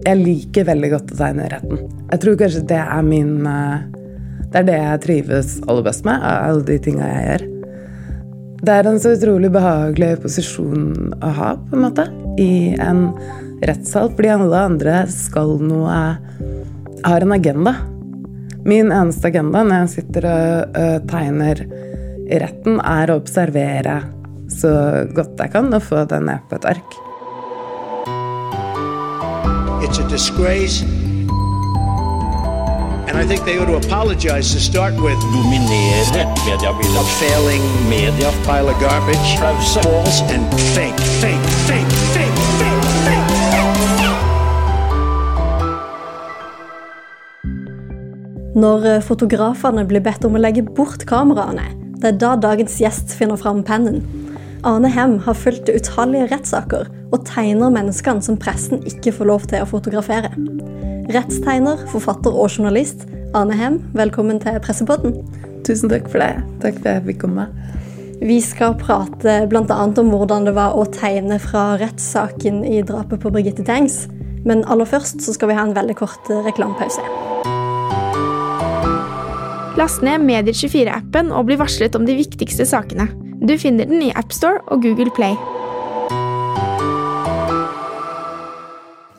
Jeg liker veldig godt å tegne retten. Jeg tror kanskje det er min eh, Det er det jeg trives aller best med, av alle de tinga jeg gjør. Det er en så utrolig behagelig posisjon å ha, på en måte, i en rettssal, fordi alle andre skal noe Har en agenda. Min eneste agenda når jeg sitter og ø, tegner i retten, er å observere så godt jeg kan og få det ned på et ark. It's a disgrace. And I think they ought to apologize to start with. dominere mediebildet. Failing Media pile of garbage, false and fake, fake, fake, fake, fake, fake. Når eh, fotografene blir bedt om å legge bort kameraene, det er da dagens gjest finner fram pennen. Arne Hem har fulgt utallige rettssaker og tegner menneskene som pressen ikke får lov til å fotografere. Rettstegner, forfatter og journalist Ane Hem, velkommen til Pressepodden. Tusen takk for det. Takk for at jeg fikk komme. Vi skal prate bl.a. om hvordan det var å tegne fra rettssaken i drapet på Birgitte Tengs. Men aller først så skal vi ha en veldig kort reklamepause. Last ned Medier24-appen og bli varslet om de viktigste sakene. Du finner den i AppStore og Google Play.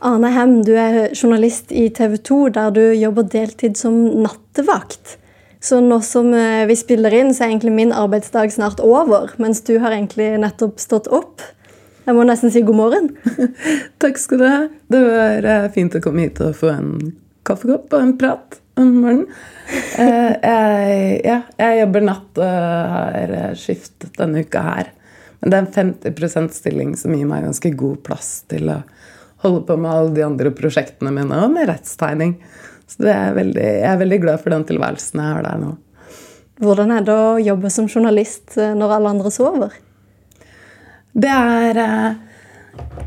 Arne Hem, du er journalist i TV 2, der du jobber deltid som nattevakt. Så nå som eh, vi spiller inn, så er egentlig min arbeidsdag snart over, mens du har egentlig nettopp stått opp. Jeg må nesten si god morgen. Takk skal du ha. Det var eh, fint å komme hit og få en kaffekopp og en prat om morgenen. Eh, jeg, ja, jeg jobber natt og har skiftet denne uka her. Men det er en 50% stilling som gir meg ganske god plass til å holde på med alle de andre prosjektene mine, og med rettstegning. Så det er veldig, jeg er veldig glad for den tilværelsen jeg har der nå. Hvordan er det å jobbe som journalist eh, når alle andre sover? Det er eh,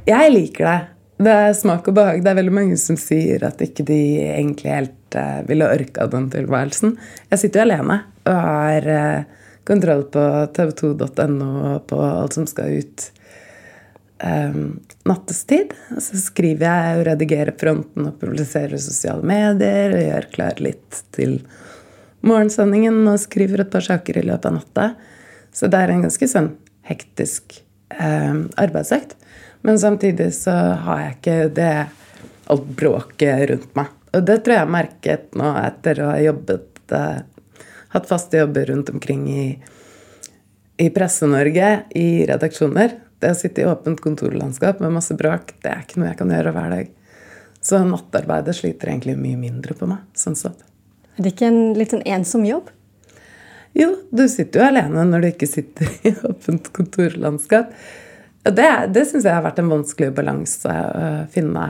Jeg liker det. Det er smak og behag. Det er veldig mange som sier at ikke de egentlig helt uh, ville orka den tilværelsen. Jeg sitter jo alene og har uh, kontroll på tv2.no og på alt som skal ut um, nattestid. Så skriver jeg og redigerer fronten og publiserer sosiale medier og gjør klar litt til morgensendingen og skriver et par saker i løpet av natta. Så det er en ganske sånn hektisk um, arbeidsøkt. Men samtidig så har jeg ikke det alt bråket rundt meg. Og det tror jeg jeg merket nå etter å ha jobbet eh, Hatt faste jobber rundt omkring i, i Presse-Norge, i redaksjoner. Det å sitte i åpent kontorlandskap med masse bråk, det er ikke noe jeg kan gjøre hver dag. Så nattarbeidet sliter egentlig mye mindre på meg. sånn sett. Er det ikke en litt sånn ensom jobb? Jo, du sitter jo alene når du ikke sitter i åpent kontorlandskap. Det, det syns jeg har vært en vanskelig balanse å finne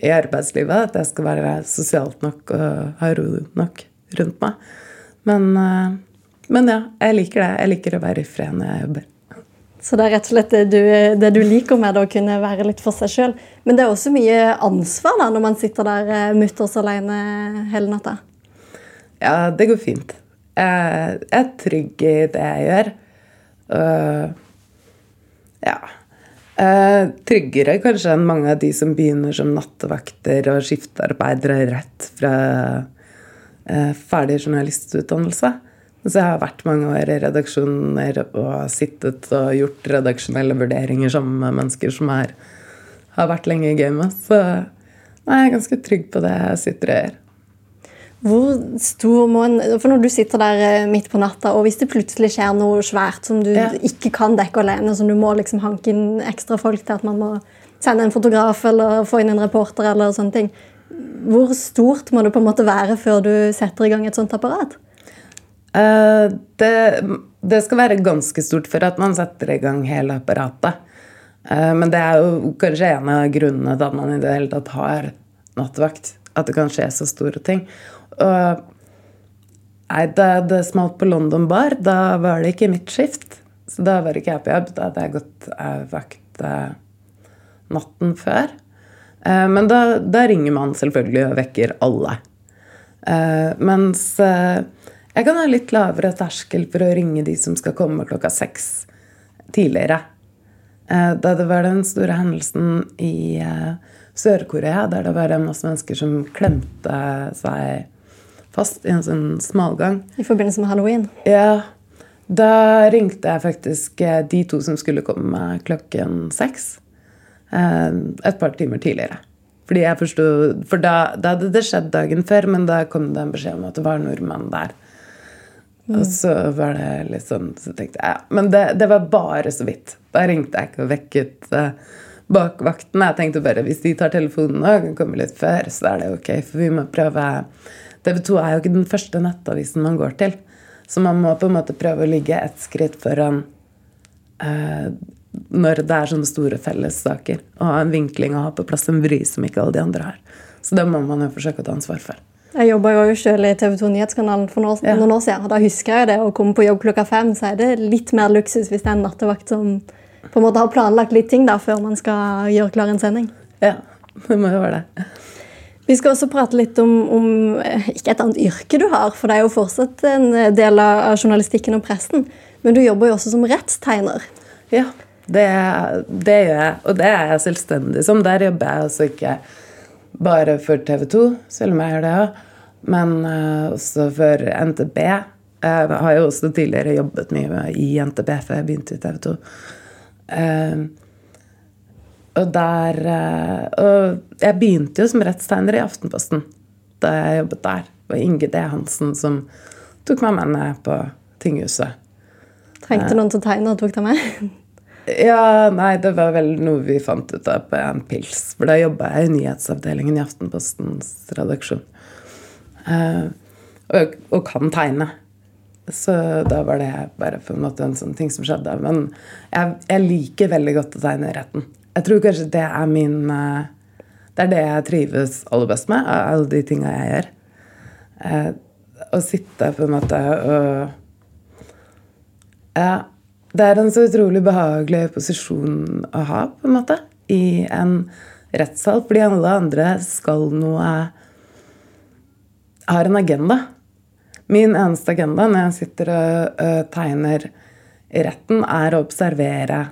i arbeidslivet. At jeg skal være sosialt nok og ha ro nok rundt meg. Men, eh, men ja, jeg liker det. Jeg liker å være i fred når jeg jobber. Så det er rett og slett det du, det du liker med det, å kunne være litt for seg sjøl. Men det er også mye ansvar da, når man sitter der eh, mutters alene hele natta. Ja, det går fint. Jeg er trygg i det jeg gjør. Og ja. Eh, tryggere kanskje enn mange av de som begynner som nattevakter og skiftearbeidere rett fra eh, ferdig journalistutdannelse. Så jeg har vært mange år i redaksjoner og sittet og gjort redaksjonelle vurderinger sammen med mennesker som er, har vært lenge i gamet. Så nei, jeg er ganske trygg på det jeg sitter og gjør. Hvor stor må en For når du sitter der eh, midt på natta, og hvis det plutselig skjer noe svært som du Ja. ikke kan dekke alene, som du må liksom hanke inn ekstra folk til at man må sende en fotograf eller få inn en reporter eller sånne ting. Hvor stort må det på en måte være før du setter i gang et sånt apparat? Uh, det, det skal være ganske stort for at man setter i gang hele apparatet. Eh, men det er jo kanskje en av grunnene til at man i det hele tatt har nattevakt. At det kan skje så store ting. Og nei, da det smalt på London Bar, da var det ikke mitt skift. Så da var ikke jeg på jobb. Da hadde jeg gått eh, vakt eh, natten før. Eh, men da, da ringer man selvfølgelig og vekker alle. Eh, mens eh, jeg kan ha litt lavere terskel for å ringe de som skal komme klokka seks tidligere. Eh, Da det var den store hendelsen i eh, Sør-Korea, der det var en masse mennesker som klemte seg fast i en sånn smalgang. I forbindelse med halloween. Ja, da ringte jeg faktisk eh, de to som skulle komme klokken seks. eh, Et par timer tidligere. Fordi jeg forstod, For da, da hadde det skjedd dagen før, men da kom det en beskjed om at det var nordmenn der. Og så var det litt sånn Så tenkte jeg ja, Men det, det var bare så vidt. Da ringte jeg ikke og vekket uh, bakvakten. Jeg tenkte bare hvis de tar telefonen og kan komme litt før, så er det ok. For vi må prøve TV 2 er jo ikke den første nettavisen man går til. Så man må på en måte prøve å ligge ett skritt foran eh, når det er sånne store fellessaker. Og ha en vinkling og ha på plass en vri som ikke alle de andre har. Så det må man jo forsøke å ta ansvar for. Jeg jobba jo selv i TV 2 Nyhetskanalen for noen, Ja. noen år siden. og Da husker jeg det å komme på jobb klokka fem, så er det litt mer luksus hvis det er en nattevakt som på en måte har planlagt litt ting da, før man skal gjøre klar en sending. Ja, det må jo være det. Vi skal også prate litt om, om eh, ikke et annet yrke du har, for det er jo fortsatt en del av journalistikken og pressen. Men du jobber jo også som rettstegner. Ja, det, det gjør jeg. Og det er jeg selvstendig som. Der jobber jeg altså ikke bare for TV 2, selv om jeg gjør det òg, men eh, også for NTB. Jeg har jo også tidligere jobbet mye i NTB før jeg begynte i TV 2. Eh, og der eh, Og jeg begynte jo som rettstegner i Aftenposten da jeg jobbet der. Det var Inge D. Hansen som tok meg med ned på tinghuset. Trengte noen til å tegne og tok deg med. Ja, nei, det var vel noe vi fant ut av på en pils. For da jobba jeg i nyhetsavdelingen i Aftenpostens redaksjon. Uh, og, og kan tegne. Så da var det bare på en måte en sånn ting som skjedde. Men jeg, jeg liker veldig godt å tegne i retten. Jeg tror kanskje det er min eh, Det er det jeg trives aller best med, av alle de tinga jeg gjør. Eh, å sitte på en måte og ja, det er en så utrolig behagelig posisjon å ha, på en måte, i en rettssal, fordi alle andre skal noe Har en agenda. Min eneste agenda når jeg sitter og tegner i retten, er å observere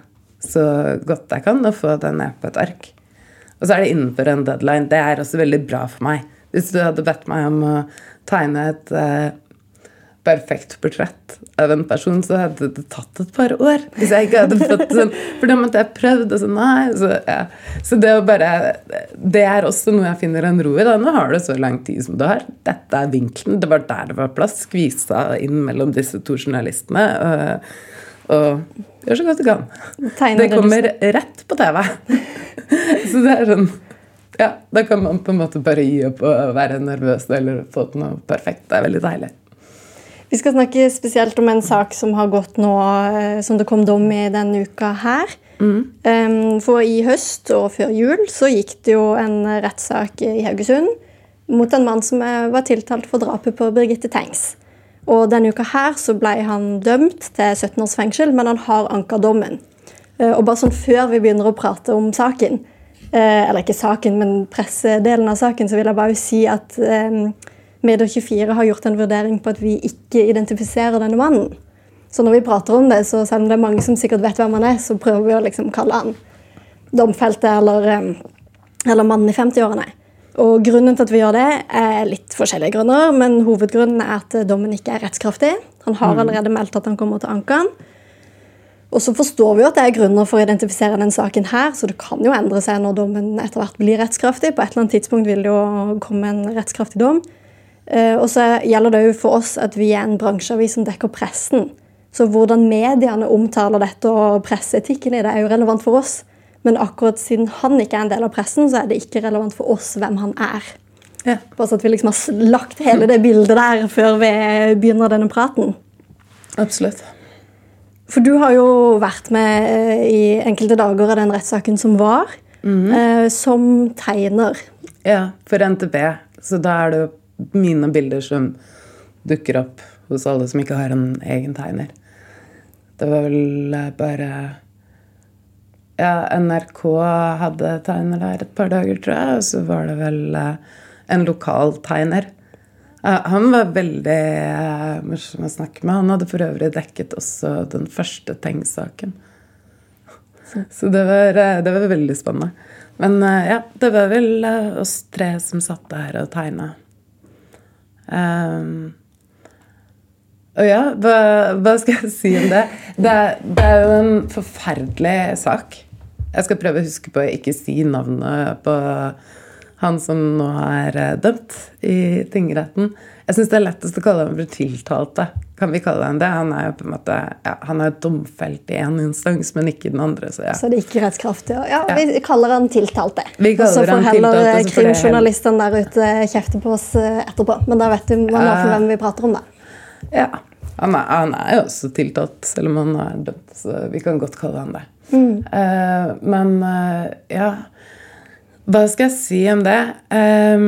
så godt jeg kan og få det ned på et ark. Og så er det innenfor en deadline. Det er også veldig bra for meg. Hvis du hadde bedt meg om å tegne et eh, perfekt portrett av en person, så hadde det tatt et par år. Hvis jeg ikke hadde fått sånn For da måtte jeg prøvd, og så nei. Så, ja. så det å bare Det er også noe jeg finner en ro i. da. Nå har du så lang tid som du har. Dette er vinkelen. Det var der det var plass. Skvisa inn mellom disse to journalistene. Og, og gjør så godt du kan. Tegner Det det kommer rett på TV. så det er sånn Ja, da kan man på en måte bare gi opp og være nervøs eller få til noe perfekt. Det er veldig deilig. Vi skal snakke spesielt om en sak som har gått nå, eh, som det kom dom i denne uka her. Mm. For i høst og før jul så gikk det jo en rettssak i Haugesund mot en mann som eh, var tiltalt for drapet på Birgitte Tengs. Og denne uka her så ble han dømt til 17 års fengsel, men han har anka dommen. Eh, Og bare sånn før vi begynner å prate om saken, eh, eller ikke saken, men pressedelen av saken, så vil jeg bare si at eh, Medier24 har gjort en vurdering på at vi ikke identifiserer denne mannen. Så når vi prater om det, så selv om det er mange som sikkert vet hvem han er, så prøver vi å liksom kalle han domfelte eller, eller mannen i 50-årene. Og grunnen til at vi gjør det, er litt forskjellige grunner, men hovedgrunnen er at dommen ikke er rettskraftig. Han har allerede meldt at han kommer til å anke den. Og så forstår vi jo at det er grunner for å identifisere den saken her, så det kan jo endre seg når dommen etter hvert blir rettskraftig. På et eller annet tidspunkt vil det jo komme en rettskraftig dom. Eh, Og så gjelder det jo for oss at vi er en bransjeavis som dekker pressen. Så hvordan mediene omtaler dette og presseetikken i det, er jo relevant for oss. Men akkurat siden han ikke er en del av pressen, så er det ikke relevant for oss hvem han er. Ja. Bare så at vi liksom har lagt hele det bildet der før vi begynner denne praten. Absolutt. For du har jo vært med eh, i enkelte dager av den rettssaken som var, eh, som tegner. Ja, for NTB. Så da er det jo mine bilder som dukker opp hos alle som ikke har en egen tegner. Det var vel eh, bare Ja, NRK hadde tegner der et par dager, tror jeg. Og så var det vel eh, en lokal tegner. Han var veldig eh, morsom å snakke med. Han hadde for øvrig dekket også den første Teng-saken. Så det var, eh, det var veldig spennende. Men ja, det var vel oss tre som satt der og tegna. Um, og ja, hva, hva skal jeg si om det? Det det er jo en forferdelig sak. Jeg skal prøve å huske på å ikke si navnet på han som nå er eh, dømt i tingretten. Jeg syns det er lettest å kalle ham for tiltalte. Kan vi kalle ham det? Han er jo på en måte, ja, han er domfelt i én instans, men ikke i den andre. Så ja. Så det er ikke rettskraftig. Ja, vi kaller han tiltalte. Vi kaller tiltalte, så får heller krimjournalistene der ute kjefte på oss eh, etterpå. Men da vet du man i hvem vi prater om, da. Ja. Han er, han er jo også tiltalt, selv om han er dømt. Så vi kan godt kalle han det. Eh, men eh, ja Hva skal jeg si om det? Eh,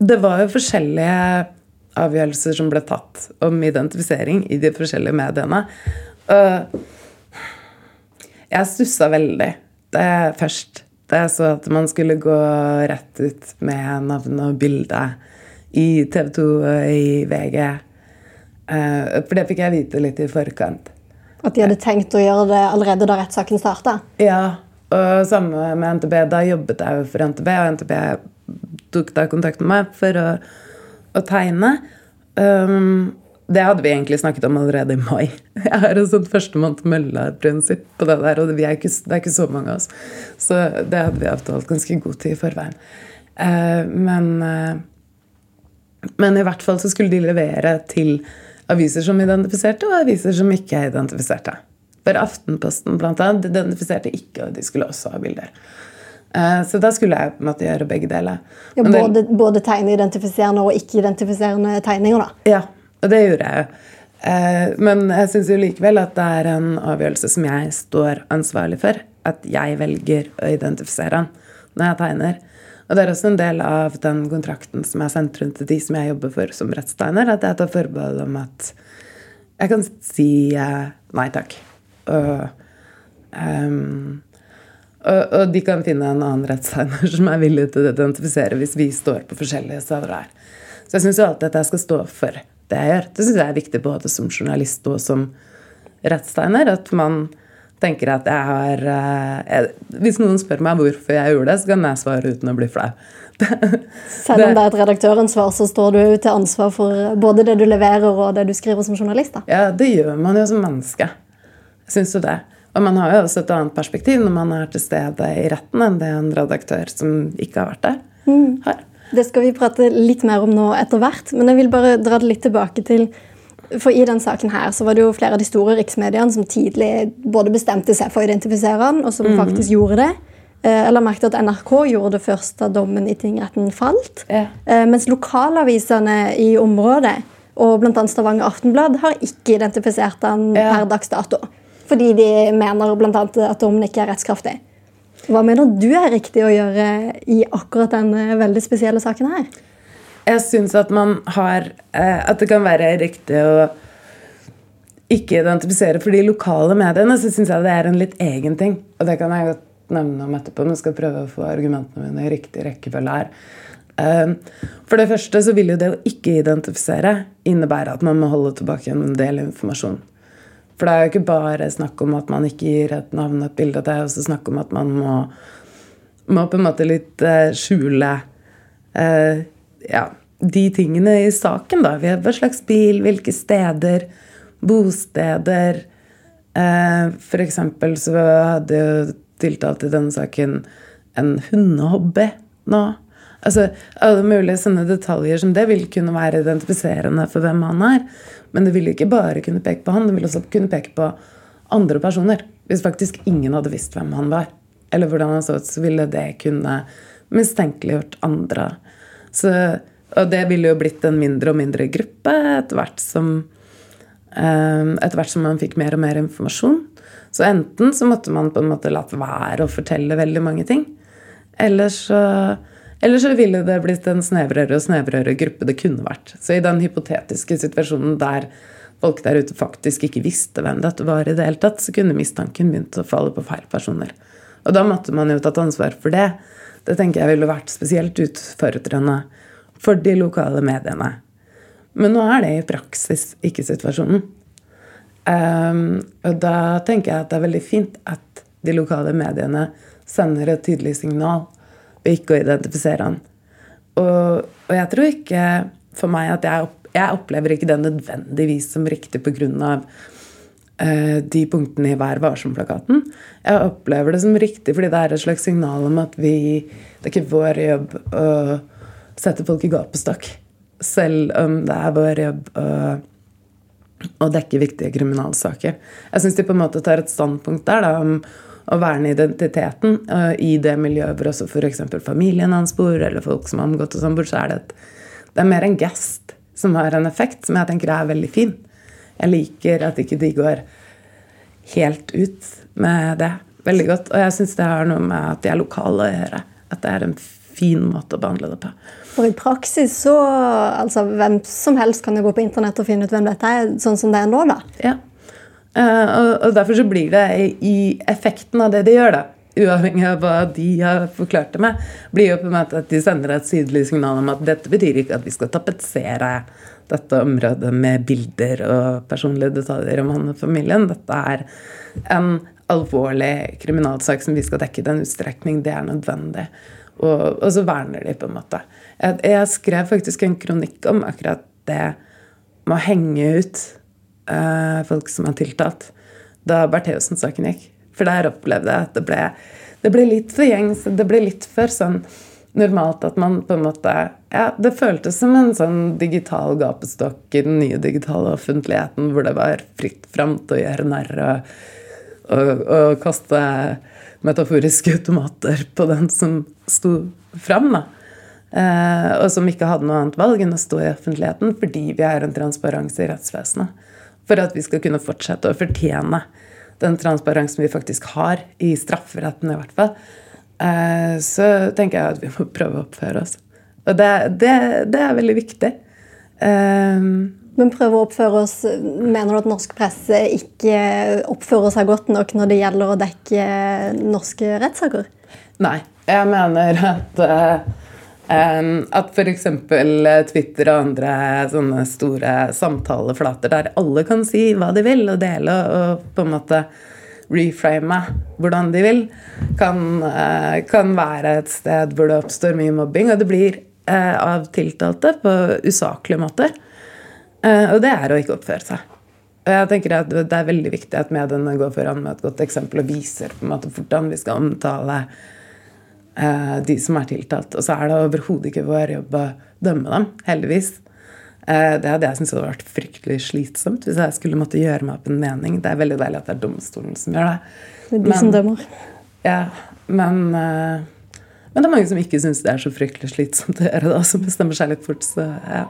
det var jo forskjellige avgjørelser som ble tatt om identifisering i de forskjellige mediene. Og jeg stussa veldig det først. Da jeg så at man skulle gå rett ut med navn og bilde i TV 2 og i VG. For det fikk jeg vite litt i forkant. At de hadde tenkt å gjøre det allerede da rettssaken starta. Ja, og samme med NTB. Da jobbet jeg jo for NTB, og NTB tok da kontakt med meg for å, å tegne. Um, det hadde vi egentlig snakket om allerede i mai. Jeg har et sånt førstemann til mølla-prinsipp på det der, og vi er ikke, det er ikke så mange av oss. Så det hadde vi avtalt ganske god tid i forveien. Uh, men, uh, men i hvert fall så skulle de levere til aviser som identifiserte, og aviser som ikke identifiserte. For Aftenposten blant annet identifiserte ikke, og de skulle også ha bilder. Eh, Så da skulle jeg på en måte gjøre begge deler. Ja, både, både tegne identifiserende og ikke-identifiserende tegninger. da. Ja, og det gjorde jeg jo. Eh, Men jeg syns jo likevel at det er en avgjørelse som jeg står ansvarlig for. At jeg velger å identifisere han når jeg tegner. Og det er også en del av den kontrakten som er sendt rundt til de som jeg jobber for som rettstegner, at jeg tar forbehold om at jeg kan si eh, nei takk. Og, um, og, og de kan finne en annen rettstegner som er villig til å identifisere hvis vi står på forskjellige steder her. Så jeg syns jo alltid at jeg skal stå for det jeg gjør. Det syns jeg er viktig både som journalist og som rettstegner. At man tenker at jeg har eh, jeg, Hvis noen spør meg hvorfor jeg gjorde det, så kan jeg svare uten å bli flau. Selv om det er et redaktøransvar, så står du til ansvar for både det du leverer og det du skriver som journalist. da. Ja, det gjør man jo som menneske. Jeg syns jo det. Og man har jo også et annet perspektiv når man er til stede i retten, enn det en redaktør som ikke har vært der, har. Det skal vi prate litt mer om nå etter hvert, men jeg vil bare dra det litt tilbake til For i den saken her så var det jo flere av de store riksmediene som tidlig både bestemte seg for å identifisere han, og som faktisk gjorde det. Eller Jeg la merke til at NRK gjorde det først da dommen i tingretten falt. Ja. Eh, Mens lokalavisene i området, og bl.a. Stavanger Aftenblad, har ikke identifisert han Ja. per dags dato. Fordi de mener bl.a. at dommen ikke er rettskraftig. Hva mener du er riktig å gjøre i akkurat denne veldig spesielle saken her? Jeg syns at man har eh, At det kan være riktig å ikke identifisere for de lokale mediene, så syns jeg det er en litt egen ting. Og det kan jeg godt nevne om etterpå, men skal prøve å få argumentene mine i riktig rekkefølge her. Eh, For det første så vil jo det å ikke identifisere innebære at man må holde tilbake en del informasjon. For det er jo ikke bare snakk om at man ikke gir et navn og et bilde, det er også snakk om at man må, må på en måte litt eh, skjule eh, ja, de tingene i saken. da. Hva slags bil, hvilke steder, bosteder. Eh, for eksempel så hadde jo tiltalt i denne saken en hundehobby nå. Altså, Alle mulige sånne detaljer som det vil kunne være identifiserende for hvem han er. Men det vil ikke bare kunne peke på han, det vil også kunne peke på andre personer. Hvis faktisk ingen hadde visst hvem han var, eller hvordan han så ut, så ville det kunne mistenkeliggjort andre. Så, og det ville jo blitt en mindre og mindre gruppe etter hvert som eh, etter hvert som man fikk mer og mer informasjon. Så enten så måtte man på en måte latt være å fortelle veldig mange ting. Eller så, eller så ville det blitt en snevrere og snevrere gruppe det kunne vært. Så i den hypotetiske situasjonen der folk der ute faktisk ikke visste hvem dette var, i det hele tatt, så kunne mistanken begynt å falle på feil personer. Og da måtte man jo tatt ansvar for det. Det tenker jeg ville vært spesielt utfordrende for de lokale mediene. Men nå er det i praksis ikke situasjonen. Um, og da tenker jeg at det er veldig fint at de lokale mediene sender et tydelig signal ved ikke å identifisere han. Og, og jeg tror ikke for meg at jeg, jeg opplever ikke det nødvendigvis som riktig pga. Uh, de punktene i Vær varsom-plakaten. Jeg opplever det som riktig fordi det er et slags signal om at vi Det er ikke vår jobb å sette folk i gapestokk. Selv om det er vår jobb å å dekke viktige kriminalsaker. Jeg syns de på en måte tar et standpunkt der da, om å verne identiteten uh, i det miljøet hvor også f.eks. familien hans bor, eller folk som har omgått og sånn bor, så er det et, det er mer en gest som har en effekt, som jeg tenker er veldig fin. Jeg liker at ikke de går helt ut med det veldig godt. Og jeg syns det har noe med at de er lokale å gjøre. At det er en fin måte å behandle det på. For i praksis så altså Hvem som helst kan jo gå på internett og finne ut hvem dette er, sånn som det er nå, da. Ja. Uh, og, derfor så blir det i, i, effekten av det de gjør, da, uavhengig av hva de har forklart det med, blir jo på en måte at de sender et sydlig signal om at dette betyr ikke at vi skal tapetsere dette området med bilder og personlige detaljer om han og familien. Dette er en alvorlig kriminalsak som vi skal dekke i den utstrekning det er nødvendig. Og, og, så verner de, på en måte. Jeg, jeg, skrev faktisk en kronikk om akkurat det med å henge ut uh, folk som er tiltalt, da Bertheussen-saken gikk. For der opplevde jeg at det ble, det ble litt for gjengs. Det ble litt for sånn normalt at man på en måte Ja, det føltes som en sånn digital gapestokk i den nye digitale offentligheten, hvor det var fritt fram til å gjøre narr og, og, og kaste metaforiske automater på den som sto fram. da. Eh, og som ikke hadde noe annet valg enn å stå i offentligheten fordi vi har en transparanse i rettsvesenet. For at vi skal kunne fortsette å fortjene den transparensen vi faktisk har, i strafferetten i hvert fall, eh, så tenker jeg at vi må prøve å oppføre oss. Og det, det, det er veldig viktig. Eh, men prøve å oppføre oss Mener du at norsk presse ikke oppfører seg godt nok når det gjelder å dekke norske rettssaker? Nei. Jeg mener at uh, at f.eks. Twitter og andre sånne store samtaleflater der alle kan si hva de vil, og dele og på en måte reframe hvordan de vil, kan, uh, kan være et sted hvor det oppstår mye mobbing. Og det blir uh, av tiltalte på usaklige måter. Uh, og det er å ikke oppføre seg. Og jeg tenker at Det er veldig viktig at mediene går foran med et godt eksempel og viser på en måte hvordan vi skal omtale uh, de som er tiltalt. Og så er det overhodet ikke vår jobb å dømme dem, heldigvis. Uh, det hadde jeg syntes hadde vært fryktelig slitsomt hvis jeg skulle måtte gjøre meg opp en mening. Det er veldig deilig at det er domstolen som gjør det. Det er de men, som dømmer. Ja, men, men det er mange som ikke syns det er så fryktelig slitsomt å gjøre det, som bestemmer seg litt fort. så ja.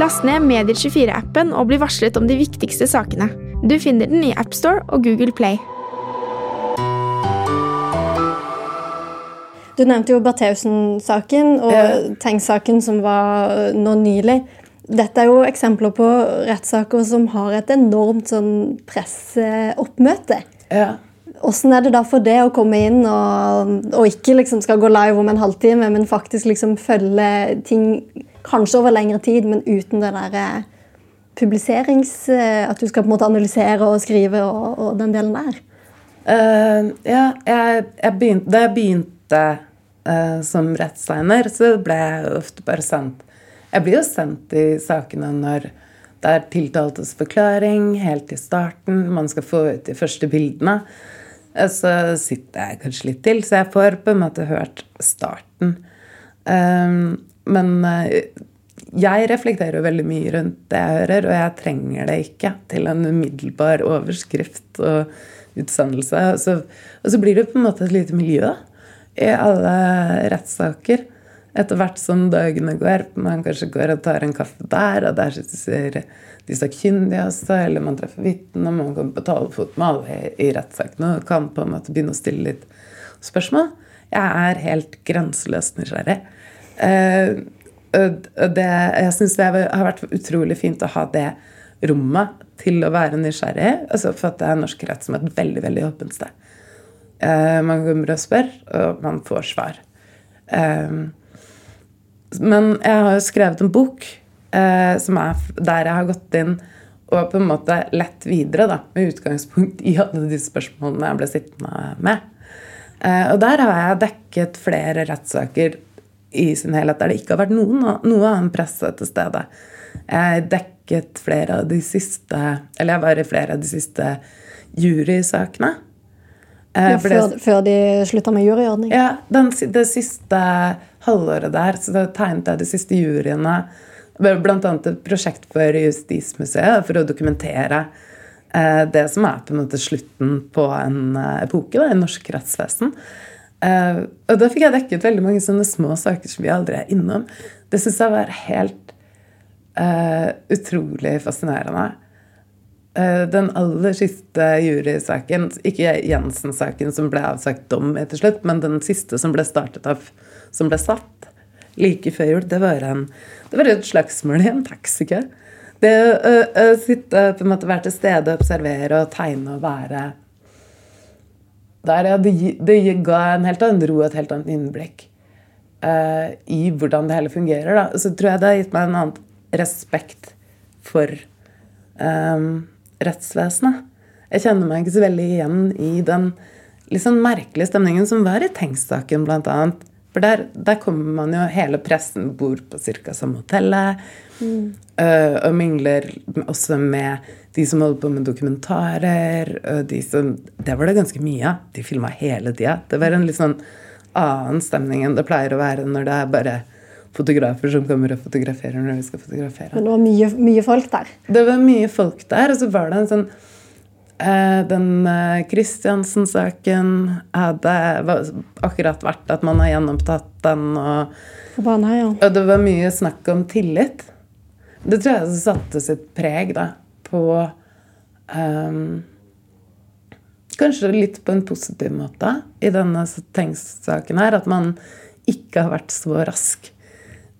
Last ned Medier24-appen og bli varslet om de viktigste sakene. Du finner den i AppStore og Google Play. Du nevnte jo Bertheussen-saken og ja. Tengs-saken som var øh, nå nylig. Dette er jo eksempler på rettssaker som har et enormt sånn presseoppmøte. Ja. Hvordan er det da for det å komme inn og, og ikke liksom skal gå live om en halvtime, men faktisk liksom følge ting kanskje over lengre tid, men uten det der eh, publiserings... Eh, at du skal på en måte analysere og skrive og, og den delen der? Uh, ja, jeg, jeg begynte, da jeg begynte uh, som rettstegner, så ble jeg ofte bare sendt Jeg blir jo sendt i sakene når det er tiltaltes forklaring helt i starten, man skal få ut de første bildene. Så sitter jeg kanskje litt til, så jeg får på en måte hørt starten. Um, men eh, jeg reflekterer veldig mye rundt det jeg hører, og jeg trenger det ikke til en umiddelbar overskrift og utsendelse. Og så, og så blir det på en måte et lite miljø i alle rettssaker. Etter hvert som dagene går. Man kanskje går og tar en kaffe der, og der sitter de sakkyndige også, eller man treffer vitner, man kan betale fot med alle i, i rettssaken og kan på en måte begynne å stille litt spørsmål. Jeg er helt grenseløst nysgjerrig. Eh, det, jeg syns det har vært utrolig fint å ha det rommet til å være nysgjerrig. Altså for at det er norsk rett som et veldig veldig åpent sted. Eh, man kommer og spør, og man får svar. Eh, men jeg har jo skrevet en bok som er der jeg har gått inn og på en måte lett videre da, med utgangspunkt i alle de spørsmålene jeg ble sittende med. Og der har jeg dekket flere rettssaker i sin helhet der det ikke har vært noen, noe annen presse til stede. Jeg dekket flere av de siste Eller jeg var i flere av de siste jurysakene. Ja, før, før de slutta med juryordning. ja, den, det siste halvåret der så da tegnet jeg de siste juryene. Blant annet et prosjekt for Justismuseet for å dokumentere eh, det som er på en måte slutten på en eh, epoke da, i norsk rettsvesen. Eh, og da fikk jeg dekket veldig mange sånne små saker som vi aldri er innom. Det syns jeg var helt uh, utrolig fascinerende. Uh, Den aller siste jurysaken, ikke Jensen-saken som ble avsagt dom etter slutt, men den siste som ble startet av, som ble satt like før jul, det var, en, det var et slagsmål i en taxikø. Det å sitte, på en måte være til stede, observere og tegne og være der, det, det ga en helt annen ro og et helt annet innblikk uh, i hvordan det hele fungerer. Da. Så tror jeg det har gitt meg en annen respekt for um, rettsvesenet. Jeg kjenner meg ikke så veldig igjen i den litt sånn merkelige stemningen som var i Tengs-saken, blant annet. For der, der kommer man jo Hele pressen bor på ca. samme hotellet. Mm. og mingler også med de som holder på med dokumentarer. Og de som, det var det ganske mye av. De filma hele tida. Det var en litt sånn annen stemning enn det pleier å være når det er bare fotografer som kommer og fotograferer når vi skal fotografere. Men det var mye, mye folk der. Det var mye folk der, og så var det en sånn Den eh, Kristiansen-saken hadde akkurat vært at man har gjenopptatt den, og, Forbanna, ja. og det var mye snakk om tillit. Det tror jeg satte sitt preg da, på um, Kanskje litt på en positiv måte i denne Tengs-saken her. At man ikke har vært så rask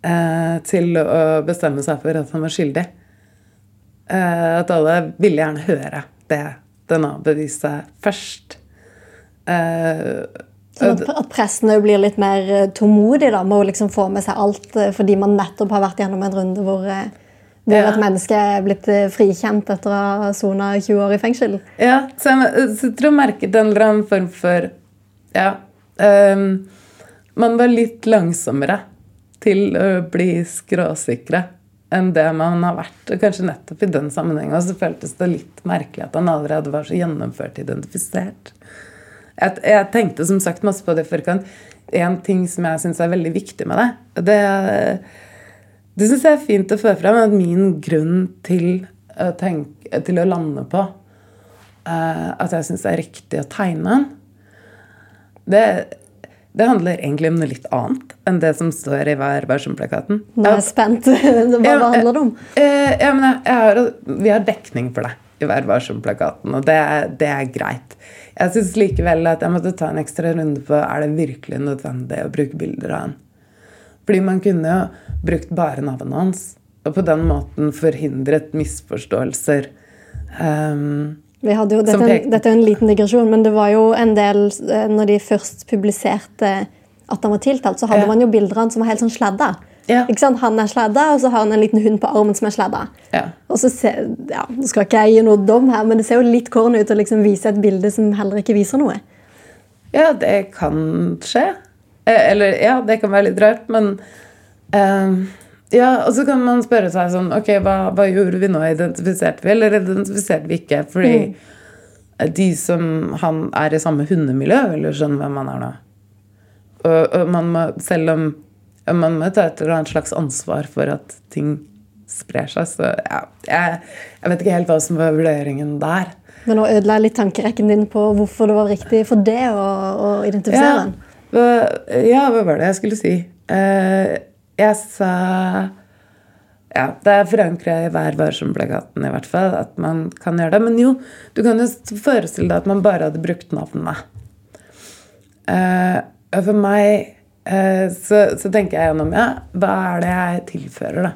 eh, til å bestemme seg for at han var skyldig. Eh, at alle ville gjerne høre det DNA-beviset først. Eh, Sånn at, at pressen òg blir litt mer eh, tålmodig da, med å liksom få med seg alt, eh, fordi man nettopp har vært gjennom en runde hvor, hvor Ja. et menneske er blitt frikjent etter å ha sona 20 år i fengsel. Ja, så jeg, så jeg tror jeg merket en eller annen form for Ja. Um, man var litt langsommere til å bli skråsikre enn det man har vært. Og kanskje nettopp i den sammenhengen så føltes det litt merkelig at han allerede var så gjennomført identifisert. Jeg, jeg tenkte som sagt masse på det i forkant. En ting som jeg syns er veldig viktig med det, det det syns jeg er fint å få fram, at min grunn til å, tenke, til å lande på eh, at jeg syns det er riktig å tegne den, det, det handler egentlig om noe litt annet enn det som står i Vær varsom-plakaten. Nå er jeg spent. Hva ja, handler det om? Eh, ja, men jeg, jeg har, vi har dekning for det i Vær varsom-plakaten, og det, det er greit. Jeg syns likevel at jeg måtte ta en ekstra runde på er det virkelig nødvendig å bruke bilder av han. Fordi man kunne jo brukt bare navnet hans, og på den måten forhindret misforståelser. Um, jo, dette, en- dette er en liten digresjon, men det var jo en del eh, Når de først publiserte at han var tiltalt, så hadde Ja. man jo bilder av han som var helt sånn sladda. Ja. Han er sladda, og så har han en liten hund på armen som er sladda. ja. Og så ser, ja, Nå skal ikke jeg gi noe dom her, men det ser jo litt corny ut å liksom vise et bilde som heller ikke viser noe. Ja, det kan skje. Eh, Eller ja, det kan være litt rart, men eh, Ja, og så kan man spørre seg sånn Ok, hva, hva gjorde vi nå? Identifiserte vi, eller identifiserte vi ikke? Fordi de som han er i samme hundemiljø, vil jo skjønne hvem han er nå. Og, og man må, selv om man må ta et eller annet slags ansvar for at ting sprer seg, så ja, jeg, jeg vet ikke helt hva som var vurderingen der. Men nå ødela jeg litt tankerekken din på hvorfor det var riktig for det å, å identifisere Ja, den. hva, ja, hva var det jeg skulle si? Eh, jeg sa Ja, det er forankra i Vær varsom-plakaten i hvert fall at man kan gjøre det. Men jo, du kan jo forestille deg at man bare hadde brukt navnet. Uh, for meg uh, så, så tenker jeg gjennom ja, hva er det jeg tilfører, da?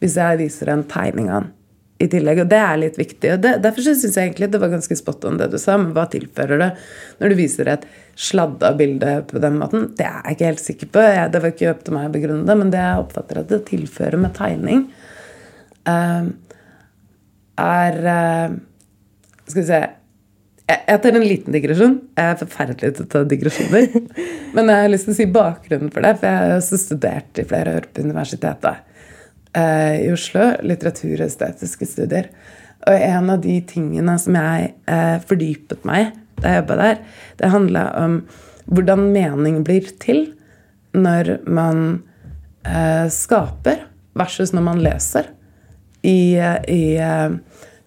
Hvis jeg viser en tegning av den i tillegg. Og det er litt viktig. Og det, derfor syns jeg egentlig det var ganske spot on det du sa. Men hva tilfører det når du viser et sladda bilde på den måten? Det er jeg ikke helt sikker på. Jeg, det var ikke opp til meg å begrunne det, men det jeg oppfatter at det tilfører med tegning, uh, er uh, Skal vi se jeg, jeg tar en liten digresjon. Jeg er forferdelig til å ta digresjoner. Men jeg har lyst til å si bakgrunnen for det, for jeg har også studert i flere år på universitetet eh, i Oslo. Litteratur og estetiske studier. Og en av de tingene som jeg eh, fordypet meg da jeg jobba der, det handla om hvordan mening blir til når man eh, skaper, versus når man leser i, i eh,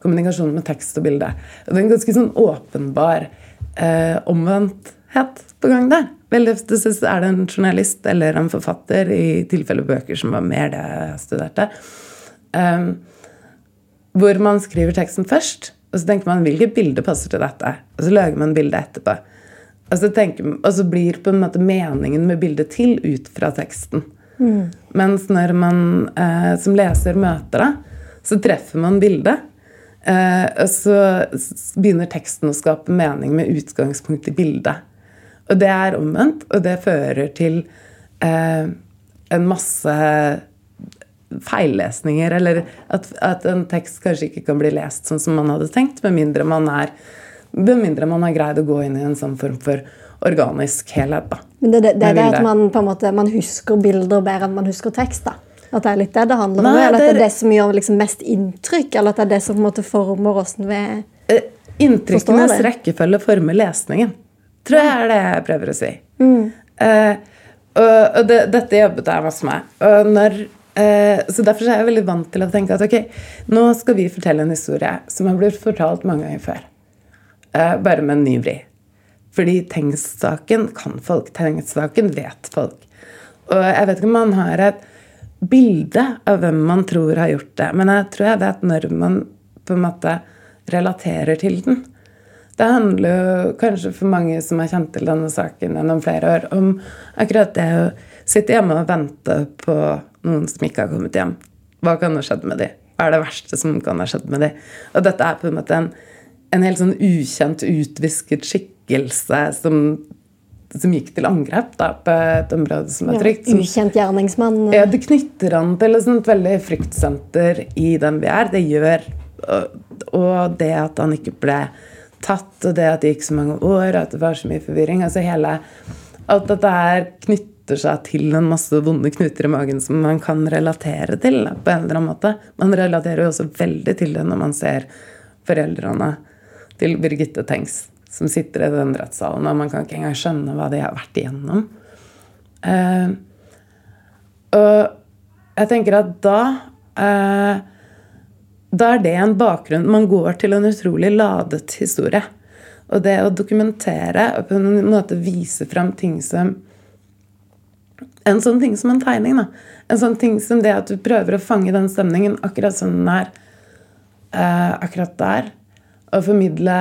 kommunikasjon med tekst og bilde. Det er en ganske sånn åpenbar eh, omvendthet på gang der. Veldig ofte så er det en journalist eller en forfatter, i tilfelle bøker som var mer det jeg studerte, um, hvor man skriver teksten først, og så tenker man hvilket bilde passer til dette, og så lager man bildet etterpå. Og så, tenker, og så blir på en måte meningen med bildet til ut fra teksten. Mm. Mens når man eh, som leser møter det, så treffer man bildet. Eh, og så begynner teksten å skape mening med utgangspunkt i bildet. Og det er omvendt, og det fører til eh, en masse feillesninger, eller at, at, en tekst kanskje ikke kan bli lest sånn som man hadde tenkt, med mindre man, er, med mindre man har greid å gå inn i en sånn form for organisk helhet. Da, Men det, det, det er det at man, måte, man husker bilder bedre enn man husker tekst? da? At det er litt det det handler om? Eller at det er det som gjør liksom mest inntrykk? Eller at det er det som på en måte former åssen vi eh, Inntrykkenes rekkefølge former lesningen. Tror jeg er det jeg prøver å si. Mm. Uh, og, det, dette jobbet jeg masse med. Og når, uh, så Derfor er jeg veldig vant til å tenke at ok, nå skal vi fortelle en historie som har blitt fortalt mange ganger før. Uh, bare med en ny vri. Fordi tegnsaken kan folk. Tegnsaken vet folk. Og jeg vet ikke om man har et bilde av hvem man tror har gjort det. Men jeg tror jeg vet når man på en måte relaterer til den. Det handler kanskje for mange som har kjent til denne saken gjennom flere år, om akkurat det å sitte hjemme og vente på noen som ikke har kommet hjem. Hva kan ha skjedd med dem? Hva er det verste som kan ha skjedd med dem? Og dette er på en måte en, en helt sånn ukjent, utvisket skikkelse som som gikk til angrep da, på et område som er trygt. Ja, ukjent gjerningsmann. Ja, Det knytter an til et sånt veldig fryktsenter i den vi er. Det gjør Og det at han ikke ble tatt, og det at det gikk så mange år, og at det var så mye forvirring altså hele, Alt dette her knytter seg til en masse vonde knuter i magen som man kan relatere til. På en eller annen måte. Man relaterer jo også veldig til det når man ser foreldrene til Birgitte Tengs som sitter i den rettssalen, og man kan ikke engang skjønne hva de har vært igjennom. Uh, og jeg tenker at da uh, Da er det en bakgrunn Man går til en utrolig ladet historie. Og det å dokumentere og på en måte vise fram ting som En sånn ting som en tegning. da. En sånn ting som det at du prøver å fange den stemningen akkurat som den er eh, akkurat der. Og formidle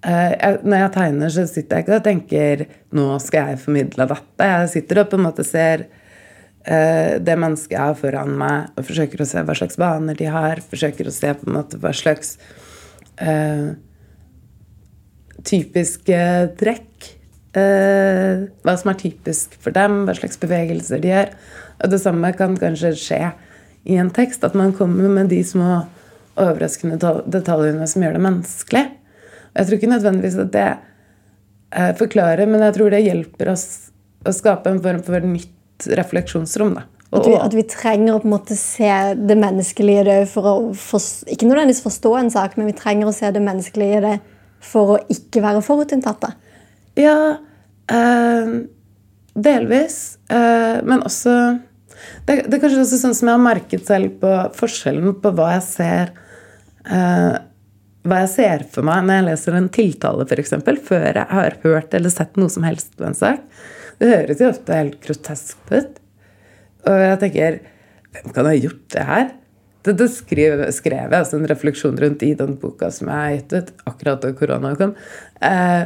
Eh, jeg, når jeg tegner, så sitter jeg ikke og tenker nå skal jeg formidle dette. Jeg sitter og på en måte ser det mennesket jeg har foran meg, og forsøker å se hva slags vaner de har. Forsøker å se på en måte hva slags uh, typiske trekk uh, Hva som er typisk for dem, hva slags bevegelser de gjør. Og det samme kan kanskje skje i en tekst. At man kommer med de små overraskende detaljene som gjør det menneskelig. Jeg tror ikke nødvendigvis at det eh, forklarer, men jeg tror det hjelper oss å skape en form for nytt refleksjonsrom. da. At vi, at vi, trenger å på en måte se det menneskelige i det for å for, Ikke nødvendigvis forstå en sak, men vi trenger å se det menneskelige i det for å ikke være forutinntatte. Ja, øh, delvis. Øh, men også det, det, er kanskje også sånn som jeg har merket selv på forskjellen på hva jeg ser øh, hva jeg ser for meg når jeg leser en tiltale, f.eks., før jeg har hørt eller sett noe som helst på en sak. Det høres jo ofte helt grotesk ut. Og jeg tenker Hvem kan ha gjort det her? Dette skrev, skrev jeg altså en refleksjon rundt i den boka som jeg har gitt ut akkurat da korona kom. Eh,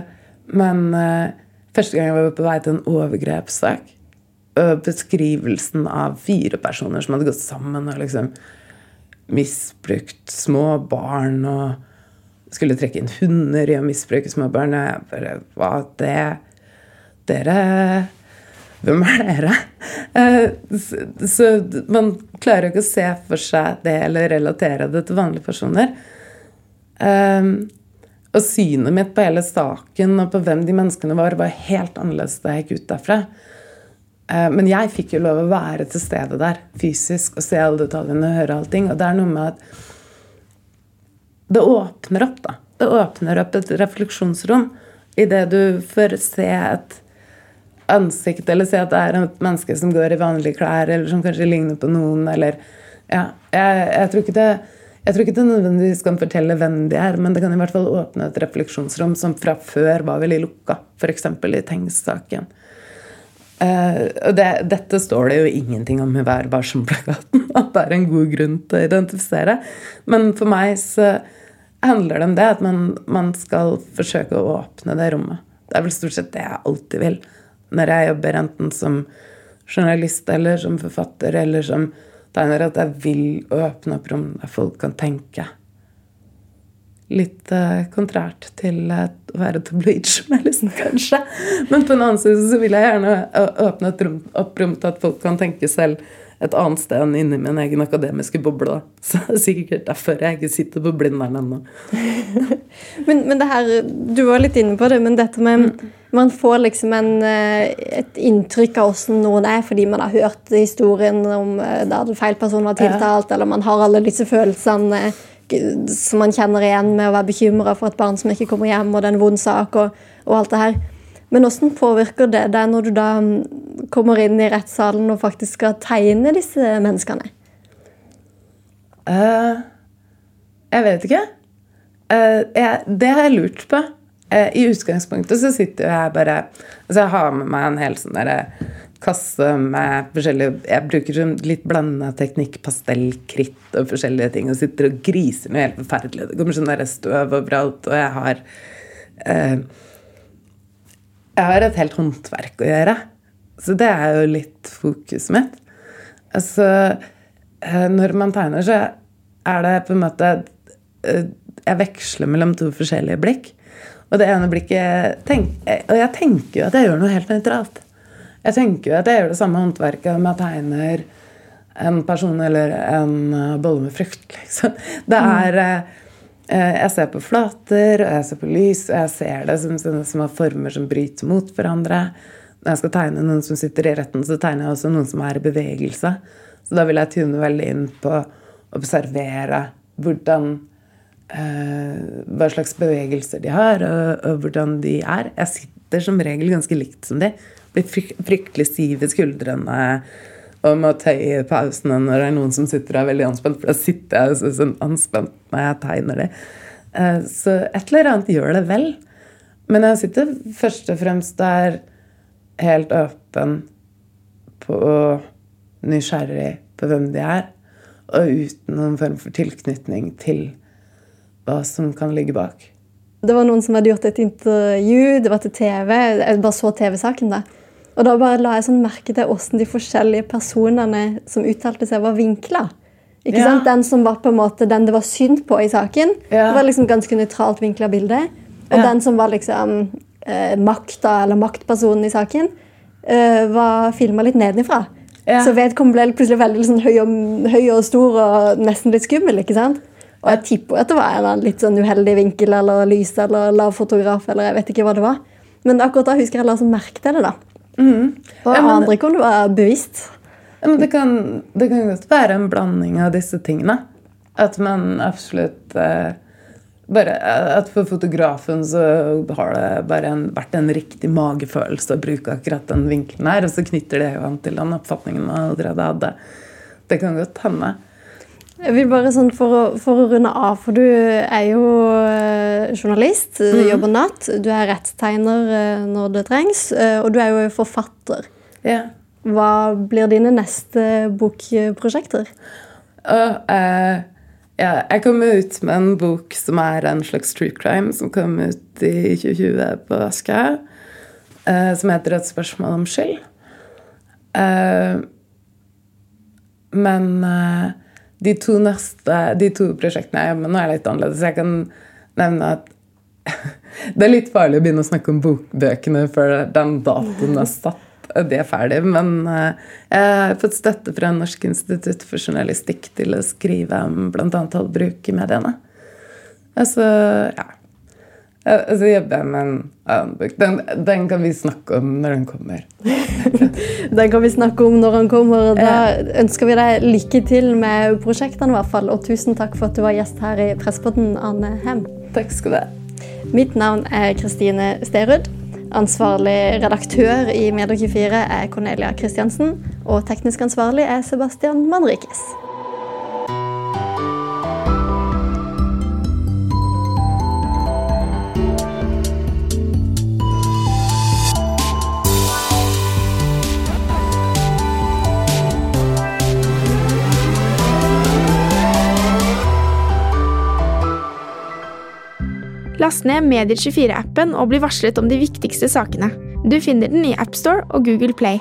men eh, første gang jeg var på vei til en overgrepssak, beskrivelsen av fire personer som hadde gått sammen og liksom misbrukt små barn og skulle trekke inn hunder i å misbruke små barn. Jeg bare Hva det Dere Hvem er dere? Eh, så, man klarer jo ikke å se for seg det eller relatere det til vanlige personer. Eh, og synet mitt på hele saken og på hvem de menneskene var, var helt annerledes da jeg gikk ut derfra. Eh, Men jeg fikk jo lov å være til stede der fysisk og se alle detaljene og høre allting. Og det er noe med at det åpner opp, da. Det åpner opp et refleksjonsrom idet du får se et ansikt, eller se at det er et menneske som går i vanlige klær, eller som kanskje ligner på noen, eller Ja. Jeg, jeg tror ikke det jeg tror ikke det nødvendigvis kan fortelle hvem de er, men det kan i hvert fall åpne et refleksjonsrom som fra før var veldig lukka, f.eks. i Tengs-saken. Uh, og det, dette står det jo ingenting om i Vær varsom-plakaten. At det er en god grunn til å identifisere. Men for meg så handler det om det at man, man skal forsøke å åpne det rommet. Det er vel stort sett det jeg alltid vil når jeg jobber enten som journalist eller som forfatter eller som tegner, at jeg vil åpne opp rom der folk kan tenke. Litt uh, kontrært til uh, å være tabloidjournalist, kanskje. Men på en annen side så vil jeg gjerne åpne et rom, opp rom til at folk kan tenke selv et annet sted enn inni min egen akademiske boble. Da. Så det er sikkert derfor jeg ikke sitter på Blindern ennå. Men, men det her, Du var litt inne på det, men dette med Man får liksom en, eh, et inntrykk av hvordan noen er fordi man har hørt historien om da feil person var tiltalt, eller man har alle disse følelsene eh, som man kjenner igjen med å være bekymra for et barn som ikke kommer hjem, og det er en vond sak, og, og alt det her. Men hvordan påvirker det deg når du da mm, kommer inn i rettssalen og faktisk skal tegne disse menneskene? Uh, jeg vet ikke. Uh, jeg, det har jeg lurt på. Uh, I utgangspunktet så sitter jeg bare Altså jeg har med meg en hel sånn derre kasse med forskjellige Jeg bruker sånn litt blanda teknikk, pastell, kritt og forskjellige ting, og sitter og griser noe helt forferdelig. Det kommer sånn der støv overalt, og jeg har eh, Jeg har et helt håndverk å gjøre. Så det er jo litt fokuset mitt. Altså, eh, når man tegner, så er det på en måte eh, Jeg veksler mellom to forskjellige blikk. Og det ene blikket tenk, eh, Og jeg tenker jo at jeg gjør noe helt nøytralt. Jeg tenker jo at jeg gjør det samme håndverket om jeg tegner en person eller en bolle med frukt. Liksom. Det er eh, Jeg ser på flater, og jeg ser på lys, og jeg ser det som som har former som bryter mot hverandre. Når jeg skal tegne noen som sitter i retten, så tegner jeg også noen som er i bevegelse. Så da vil jeg tune veldig inn på å observere hvordan eh, Hva slags bevegelser de har, og, og hvordan de er. Jeg sitter som regel ganske likt som de. Blir fryktelig stiv i skuldrene og må tøye pausene når det er noen som sitter og er veldig anspent. For da sitter jeg så, sånn anspent når jeg tegner det. Eh, så et eller annet gjør det vel. Men jeg sitter først og fremst der helt åpen på nysgjerrig på hvem de er, og uten noen form for tilknytning til hva som kan ligge bak. Det var noen som hadde gjort et intervju, det var til TV. Jeg bare så TV-saken da. Og da bare la jeg sånn merke til hvordan de forskjellige personene som uttalte seg, var vinkla. Ikke Ja. sant? Den som var på en måte den det var synd på i saken, Ja. det var liksom ganske nøytralt vinkla bilde. Og Ja. den som var liksom eh, makta, eller maktpersonen i saken, eh, var filma litt nedenifra. Så vedkommende ble plutselig veldig liksom, høy, og, høy og stor og nesten litt skummel. ikke sant? Og jeg tipper at det var en eller annen litt sånn uheldig vinkel eller lys eller lav fotograf. eller jeg vet ikke hva det var. Men akkurat da husker jeg la merke til det. da. Og Ja, men- andre kunne være bevisst. Ja, men det kan, det kan godt være en blanding av disse tingene. At man absolutt eh, bare, At for fotografen så har det bare en, vært en riktig magefølelse å bruke akkurat den vinkelen her, og så knytter det jo an til den oppfatningen man allerede hadde. Det kan godt hende. Jeg vil bare sånn For å, for å runde av, for du er jo eh, journalist, du jobber natt, du er rettstegner eh, når det trengs, eh, og du er jo forfatter. Ja. Hva blir dine neste bokprosjekter? Uh, uh, ja, jeg kommer ut med en bok som er en slags true crime, som kom ut i 2020 på Aska, uh, som heter 'Et spørsmål om skyld'. Eh, men eh, de to neste De to prosjektene jeg jobber med nå, er litt annerledes. Jeg kan nevne at det er litt farlig å begynne å snakke om bokbøkene før den datoen er satt. det er ferdig. Men eh, jeg har fått støtte fra Norsk institutt for journalistikk til å skrive om bl.a. bruk i mediene. Altså, ja. Eh, Så jobber jeg med en annen bok. Den, den kan vi snakke om når den kommer. Den kan vi snakke om når den kommer. Da ønsker vi deg lykke til med prosjektene, i hvert fall. Og tusen takk for at du var gjest her i Presspodden, Ane Hem. Takk skal du ha. Mitt navn er Kristine Sterud. Ansvarlig redaktør i Medie24 er Cornelia Kristiansen. Og teknisk ansvarlig er Sebastian Manrikes. Last ned Medier24-appen og bli varslet om de viktigste sakene. Du finner den i AppStore og Google Play.